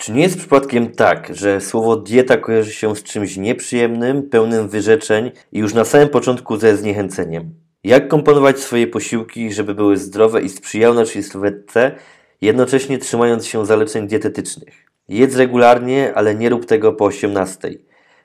Czy nie jest przypadkiem tak, że słowo dieta kojarzy się z czymś nieprzyjemnym, pełnym wyrzeczeń i już na samym początku ze zniechęceniem? Jak komponować swoje posiłki, żeby były zdrowe i sprzyjały naszej sylwetce, jednocześnie trzymając się zaleceń dietetycznych? Jedz regularnie, ale nie rób tego po 18.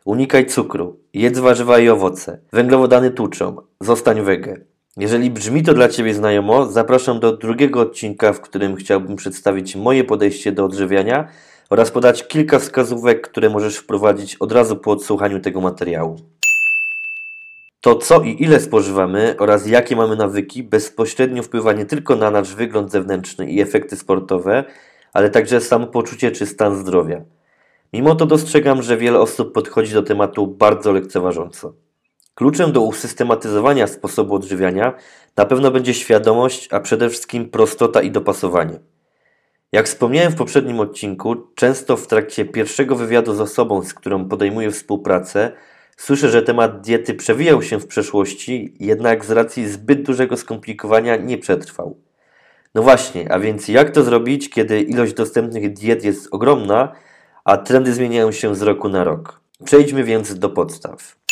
Unikaj cukru, jedz warzywa i owoce, węglowodany tłuczą, zostań wege. Jeżeli brzmi to dla Ciebie znajomo, zapraszam do drugiego odcinka, w którym chciałbym przedstawić moje podejście do odżywiania oraz podać kilka wskazówek, które możesz wprowadzić od razu po odsłuchaniu tego materiału. To co i ile spożywamy oraz jakie mamy nawyki bezpośrednio wpływa nie tylko na nasz wygląd zewnętrzny i efekty sportowe, ale także samopoczucie czy stan zdrowia. Mimo to dostrzegam, że wiele osób podchodzi do tematu bardzo lekceważąco. Kluczem do usystematyzowania sposobu odżywiania na pewno będzie świadomość, a przede wszystkim prostota i dopasowanie. Jak wspomniałem w poprzednim odcinku, często w trakcie pierwszego wywiadu z osobą, z którą podejmuję współpracę, słyszę, że temat diety przewijał się w przeszłości, jednak z racji zbyt dużego skomplikowania nie przetrwał. No właśnie, a więc jak to zrobić, kiedy ilość dostępnych diet jest ogromna, a trendy zmieniają się z roku na rok? Przejdźmy więc do podstaw.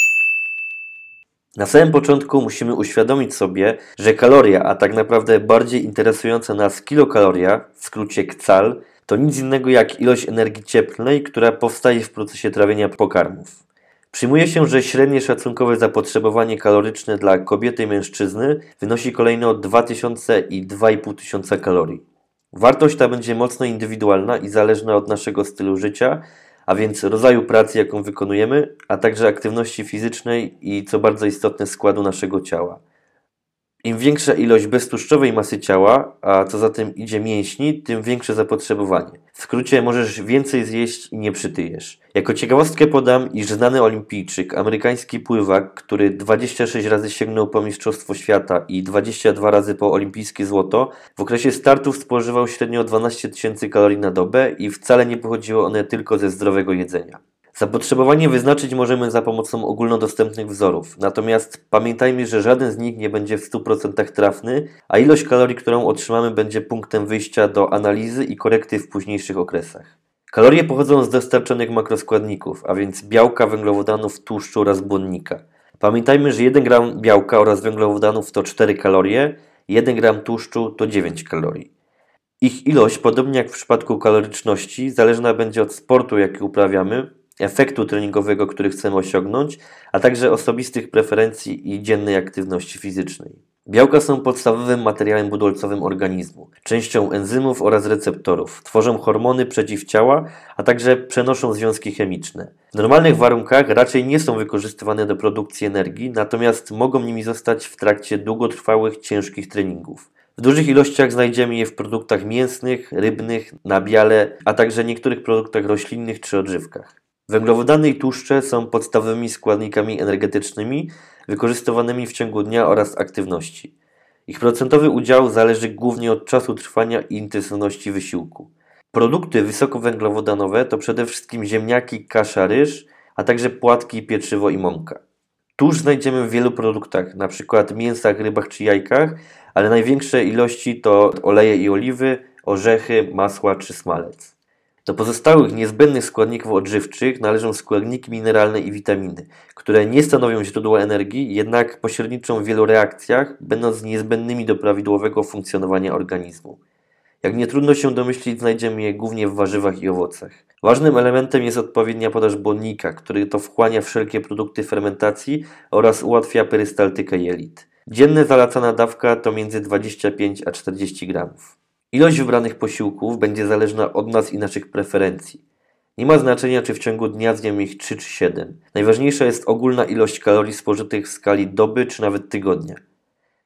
Na samym początku musimy uświadomić sobie, że kaloria, a tak naprawdę bardziej interesująca nas kilokaloria, w skrócie KCAL, to nic innego jak ilość energii cieplnej, która powstaje w procesie trawienia pokarmów. Przyjmuje się, że średnie szacunkowe zapotrzebowanie kaloryczne dla kobiety i mężczyzny wynosi kolejno 2000 i 2500 kalorii. Wartość ta będzie mocno indywidualna i zależna od naszego stylu życia, a więc rodzaju pracy, jaką wykonujemy, a także aktywności fizycznej i, co bardzo istotne, składu naszego ciała. Im większa ilość beztłuszczowej masy ciała, a co za tym idzie mięśni, tym większe zapotrzebowanie. W skrócie możesz więcej zjeść i nie przytyjesz. Jako ciekawostkę podam, iż znany olimpijczyk, amerykański pływak, który 26 razy sięgnął po Mistrzostwo Świata i 22 razy po olimpijskie złoto, w okresie startów spożywał średnio 12 tysięcy kalorii na dobę i wcale nie pochodziły one tylko ze zdrowego jedzenia. Zapotrzebowanie wyznaczyć możemy za pomocą ogólnodostępnych wzorów, natomiast pamiętajmy, że żaden z nich nie będzie w 100% trafny, a ilość kalorii, którą otrzymamy, będzie punktem wyjścia do analizy i korekty w późniejszych okresach. Kalorie pochodzą z dostarczonych makroskładników, a więc białka, węglowodanów, tłuszczu oraz błonnika. Pamiętajmy, że 1 gram białka oraz węglowodanów to 4 kalorie, 1 gram tłuszczu to 9 kalorii. Ich ilość, podobnie jak w przypadku kaloryczności, zależna będzie od sportu, jaki uprawiamy, efektu treningowego, który chcemy osiągnąć, a także osobistych preferencji i dziennej aktywności fizycznej. Białka są podstawowym materiałem budulcowym organizmu, częścią enzymów oraz receptorów, tworzą hormony przeciwciała, a także przenoszą związki chemiczne. W normalnych warunkach raczej nie są wykorzystywane do produkcji energii, natomiast mogą nimi zostać w trakcie długotrwałych, ciężkich treningów. W dużych ilościach znajdziemy je w produktach mięsnych, rybnych, nabiale, a także niektórych produktach roślinnych czy odżywkach. Węglowodany i tłuszcze są podstawowymi składnikami energetycznymi wykorzystywanymi w ciągu dnia oraz aktywności. Ich procentowy udział zależy głównie od czasu trwania i intensywności wysiłku. Produkty wysokowęglowodanowe to przede wszystkim ziemniaki, kasza, ryż, a także płatki, pieczywo i mąka. Tłuszcz znajdziemy w wielu produktach, np. mięsach, rybach czy jajkach, ale największe ilości to oleje i oliwy, orzechy, masła czy smalec. Do pozostałych niezbędnych składników odżywczych należą składniki mineralne i witaminy, które nie stanowią źródła energii, jednak pośredniczą w wielu reakcjach, będąc niezbędnymi do prawidłowego funkcjonowania organizmu. Jak nie trudno się domyślić, znajdziemy je głównie w warzywach i owocach. Ważnym elementem jest odpowiednia podaż błonnika, który to wchłania wszelkie produkty fermentacji oraz ułatwia perystaltykę jelit. Dzienna zalecana dawka to między 25 a 40 gramów. Ilość wybranych posiłków będzie zależna od nas i naszych preferencji. Nie ma znaczenia, czy w ciągu dnia zjemy ich 3 czy 7. Najważniejsza jest ogólna ilość kalorii spożytych w skali doby czy nawet tygodnia.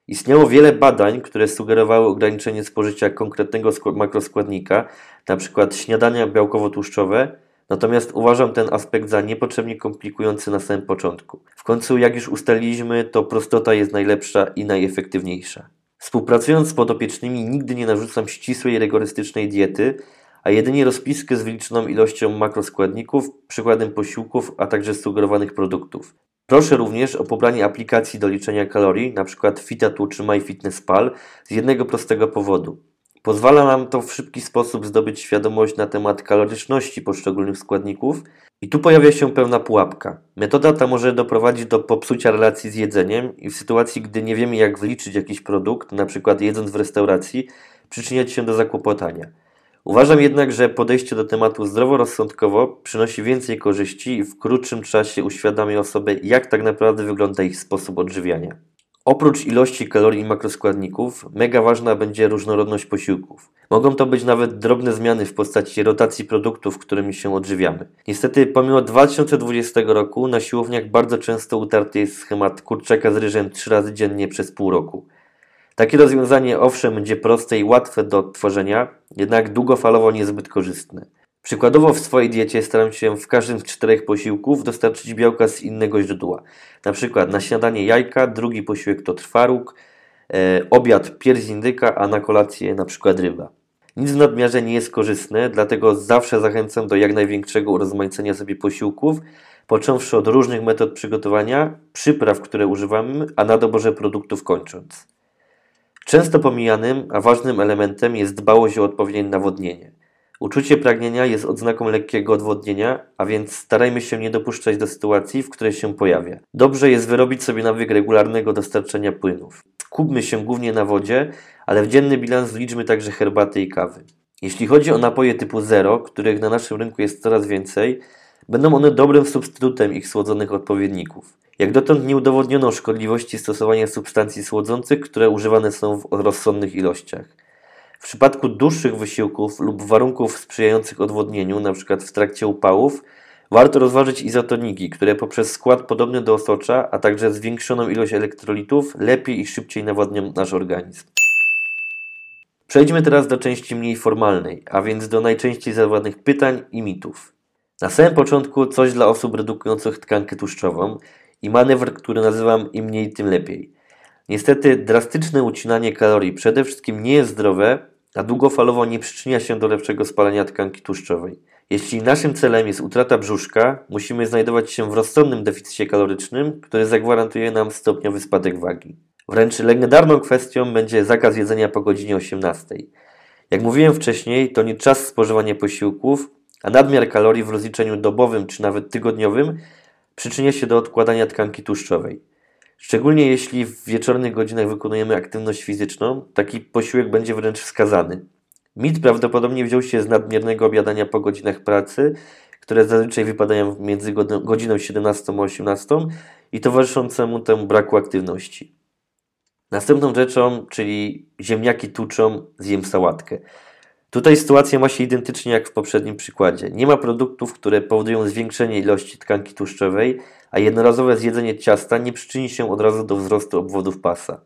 Istniało wiele badań, które sugerowały ograniczenie spożycia konkretnego makroskładnika, np. śniadania białkowo-tłuszczowe, natomiast uważam ten aspekt za niepotrzebnie komplikujący na samym początku. W końcu, jak już ustaliliśmy, to prostota jest najlepsza i najefektywniejsza. Współpracując z podopiecznymi nigdy nie narzucam ścisłej, rygorystycznej diety, a jedynie rozpiskę z wyliczoną ilością makroskładników, przykładem posiłków, a także sugerowanych produktów. Proszę również o pobranie aplikacji do liczenia kalorii, np. Fitatu czy MyFitnessPal, z jednego prostego powodu. Pozwala nam to w szybki sposób zdobyć świadomość na temat kaloryczności poszczególnych składników. I tu pojawia się pewna pułapka. Metoda ta może doprowadzić do popsucia relacji z jedzeniem i w sytuacji, gdy nie wiemy jak wliczyć jakiś produkt, przykład jedząc w restauracji, przyczyniać się do zakłopotania. Uważam jednak, że podejście do tematu zdroworozsądkowo przynosi więcej korzyści i w krótszym czasie uświadamia osobę, jak tak naprawdę wygląda ich sposób odżywiania. Oprócz ilości kalorii i makroskładników, mega ważna będzie różnorodność posiłków. Mogą to być nawet drobne zmiany w postaci rotacji produktów, którymi się odżywiamy. Niestety, pomimo 2020 roku, na siłowniach bardzo często utarty jest schemat kurczaka z ryżem 3 razy dziennie przez pół roku. Takie rozwiązanie owszem będzie proste i łatwe do odtworzenia, jednak długofalowo niezbyt korzystne. Przykładowo w swojej diecie staram się w każdym z czterech posiłków dostarczyć białka z innego źródła. Na przykład na śniadanie jajka, drugi posiłek to twaróg, e, obiad pierś indyka, a na kolację na przykład ryba. Nic w nadmiarze nie jest korzystne, dlatego zawsze zachęcam do jak największego urozmaicenia sobie posiłków, począwszy od różnych metod przygotowania, przypraw, które używamy, a na doborze produktów kończąc. Często pomijanym, a ważnym elementem jest dbałość o odpowiednie nawodnienie. Uczucie pragnienia jest odznaką lekkiego odwodnienia, a więc starajmy się nie dopuszczać do sytuacji, w której się pojawia. Dobrze jest wyrobić sobie nawyk regularnego dostarczania płynów. Skupmy się głównie na wodzie, ale w dzienny bilans wliczmy także herbaty i kawy. Jeśli chodzi o napoje typu zero, których na naszym rynku jest coraz więcej, będą one dobrym substytutem ich słodzonych odpowiedników. Jak dotąd nie udowodniono szkodliwości stosowania substancji słodzących, które używane są w rozsądnych ilościach. W przypadku dłuższych wysiłków lub warunków sprzyjających odwodnieniu, np. w trakcie upałów, warto rozważyć izotoniki, które poprzez skład podobny do osocza, a także zwiększoną ilość elektrolitów lepiej i szybciej nawodnią nasz organizm. Przejdźmy teraz do części mniej formalnej, a więc do najczęściej zadawanych pytań i mitów. Na samym początku coś dla osób redukujących tkankę tłuszczową i manewr, który nazywam im mniej, tym lepiej. Niestety drastyczne ucinanie kalorii przede wszystkim nie jest zdrowe, a długofalowo nie przyczynia się do lepszego spalania tkanki tłuszczowej. Jeśli naszym celem jest utrata brzuszka, musimy znajdować się w rozsądnym deficycie kalorycznym, który zagwarantuje nam stopniowy spadek wagi. Wręcz legendarną kwestią będzie zakaz jedzenia po godzinie 18. Jak mówiłem wcześniej, to nie czas spożywania posiłków, a nadmiar kalorii w rozliczeniu dobowym czy nawet tygodniowym przyczynia się do odkładania tkanki tłuszczowej. Szczególnie jeśli w wieczornych godzinach wykonujemy aktywność fizyczną, taki posiłek będzie wręcz wskazany. Mit prawdopodobnie wziął się z nadmiernego obiadania po godzinach pracy, które zazwyczaj wypadają między godziną 17 a 18 i towarzyszącemu temu braku aktywności. Następną rzeczą, czyli ziemniaki tuczą, zjem sałatkę. Tutaj sytuacja ma się identycznie jak w poprzednim przykładzie. Nie ma produktów, które powodują zwiększenie ilości tkanki tłuszczowej, a jednorazowe zjedzenie ciasta nie przyczyni się od razu do wzrostu obwodów pasa.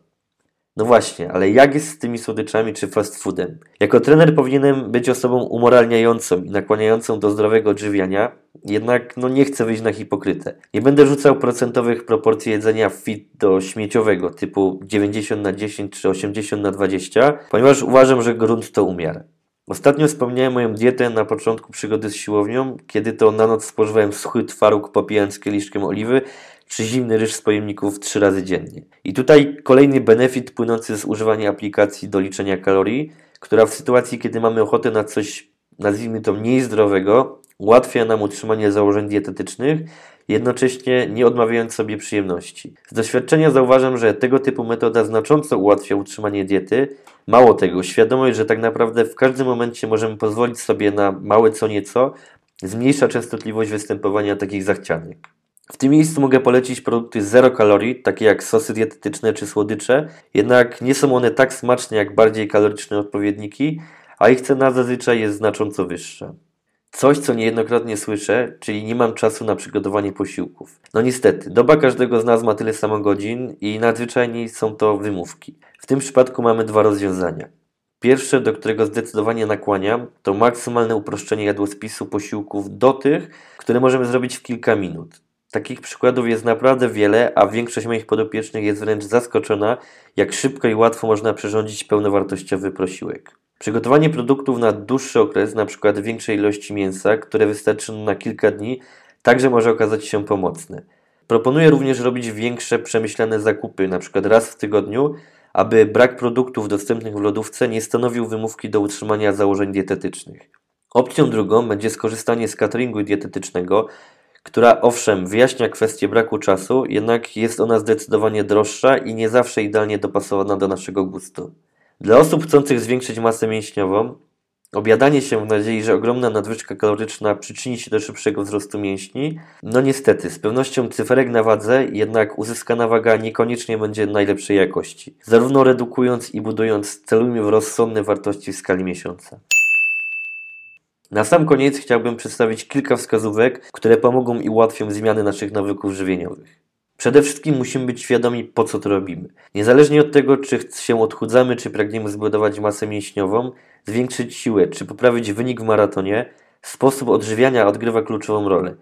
No właśnie, ale jak jest z tymi słodyczami czy fast foodem? Jako trener powinienem być osobą umoralniającą i nakłaniającą do zdrowego odżywiania, jednak no nie chcę wyjść na hipokrytę. Nie będę rzucał procentowych proporcji jedzenia fit do śmieciowego typu 90 na 10 czy 80 na 20, ponieważ uważam, że grunt to umiar. Ostatnio wspomniałem moją dietę na początku przygody z siłownią, kiedy to na noc spożywałem suchy twaróg popijając kieliszkiem oliwy, czy zimny ryż z pojemników trzy razy dziennie. I tutaj kolejny benefit płynący z używania aplikacji do liczenia kalorii, która w sytuacji, kiedy mamy ochotę na coś, nazwijmy to mniej zdrowego, ułatwia nam utrzymanie założeń dietetycznych, jednocześnie nie odmawiając sobie przyjemności. Z doświadczenia zauważam, że tego typu metoda znacząco ułatwia utrzymanie diety. Mało tego, świadomość, że tak naprawdę w każdym momencie możemy pozwolić sobie na małe co nieco, zmniejsza częstotliwość występowania takich zachcianek. W tym miejscu mogę polecić produkty zero kalorii, takie jak sosy dietetyczne czy słodycze, jednak nie są one tak smaczne jak bardziej kaloryczne odpowiedniki, a ich cena zazwyczaj jest znacząco wyższa. Coś, co niejednokrotnie słyszę, czyli nie mam czasu na przygotowanie posiłków. No niestety, doba każdego z nas ma tyle samo godzin i nadzwyczajnie są to wymówki. W tym przypadku mamy dwa rozwiązania. Pierwsze, do którego zdecydowanie nakłaniam, to maksymalne uproszczenie jadłospisu posiłków do tych, które możemy zrobić w kilka minut. Takich przykładów jest naprawdę wiele, a większość moich podopiecznych jest wręcz zaskoczona, jak szybko i łatwo można przyrządzić pełnowartościowy prosiłek. Przygotowanie produktów na dłuższy okres, np. większej ilości mięsa, które wystarczy na kilka dni, także może okazać się pomocne. Proponuję również robić większe, przemyślane zakupy, np. raz w tygodniu, aby brak produktów dostępnych w lodówce nie stanowił wymówki do utrzymania założeń dietetycznych. Opcją drugą będzie skorzystanie z cateringu dietetycznego, która owszem wyjaśnia kwestię braku czasu, jednak jest ona zdecydowanie droższa i nie zawsze idealnie dopasowana do naszego gustu. Dla osób chcących zwiększyć masę mięśniową, Obiadanie się w nadziei, że ogromna nadwyżka kaloryczna przyczyni się do szybszego wzrostu mięśni? No niestety, z pewnością cyferek na wadze, jednak uzyskana waga niekoniecznie będzie najlepszej jakości. Zarówno redukując i budując, celujmy w rozsądne wartości w skali miesiąca. Na sam koniec chciałbym przedstawić kilka wskazówek, które pomogą i ułatwią zmiany naszych nawyków żywieniowych. Przede wszystkim musimy być świadomi, po co to robimy. Niezależnie od tego, czy się odchudzamy, czy pragniemy zbudować masę mięśniową, zwiększyć siłę, czy poprawić wynik w maratonie, sposób odżywiania odgrywa kluczową rolę.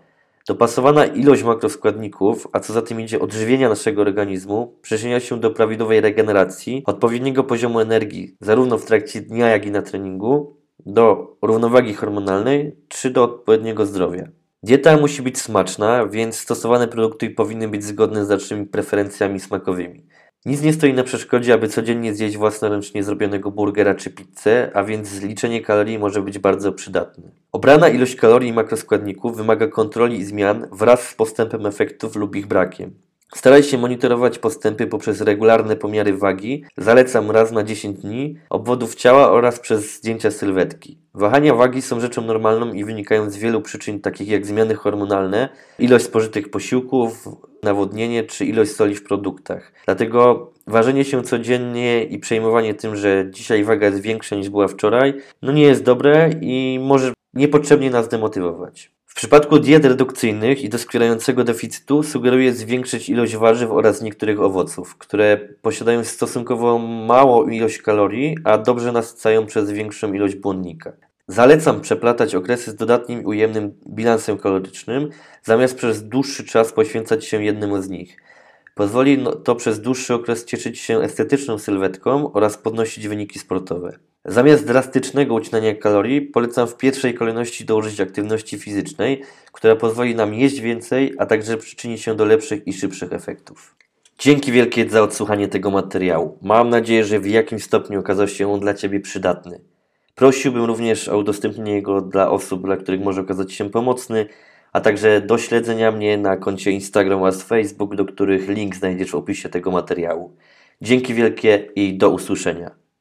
Dopasowana ilość makroskładników, a co za tym idzie odżywienia naszego organizmu, przyczynia się do prawidłowej regeneracji, odpowiedniego poziomu energii, zarówno w trakcie dnia, jak i na treningu, do równowagi hormonalnej, czy do odpowiedniego zdrowia. Dieta musi być smaczna, więc stosowane produkty powinny być zgodne z naszymi preferencjami smakowymi. Nic nie stoi na przeszkodzie, aby codziennie zjeść własnoręcznie zrobionego burgera czy pizzę, a więc zliczenie kalorii może być bardzo przydatne. Obrana ilość kalorii i makroskładników wymaga kontroli i zmian wraz z postępem efektów lub ich brakiem. Staraj się monitorować postępy poprzez regularne pomiary wagi, zalecam raz na 10 dni, obwodów ciała oraz przez zdjęcia sylwetki. Wahania wagi są rzeczą normalną i wynikają z wielu przyczyn takich jak zmiany hormonalne, ilość spożytych posiłków, nawodnienie czy ilość soli w produktach. Dlatego ważenie się codziennie i przejmowanie tym, że dzisiaj waga jest większa niż była wczoraj, no nie jest dobre i może niepotrzebnie nas demotywować. W przypadku diet redukcyjnych i doskwierającego deficytu sugeruję zwiększyć ilość warzyw oraz niektórych owoców, które posiadają stosunkowo małą ilość kalorii, a dobrze nasycają przez większą ilość błonnika. Zalecam przeplatać okresy z dodatnim ujemnym bilansem kalorycznym, zamiast przez dłuższy czas poświęcać się jednemu z nich. Pozwoli no, to przez dłuższy okres cieszyć się estetyczną sylwetką oraz podnosić wyniki sportowe. Zamiast drastycznego ucinania kalorii, polecam w pierwszej kolejności dołożyć aktywności fizycznej, która pozwoli nam jeść więcej, a także przyczyni się do lepszych i szybszych efektów. Dzięki wielkie za odsłuchanie tego materiału. Mam nadzieję, że w jakimś stopniu okazał się on dla Ciebie przydatny. Prosiłbym również o udostępnienie go dla osób, dla których może okazać się pomocny, a także do śledzenia mnie na koncie Instagram oraz Facebook, do których link znajdziesz w opisie tego materiału. Dzięki wielkie i do usłyszenia.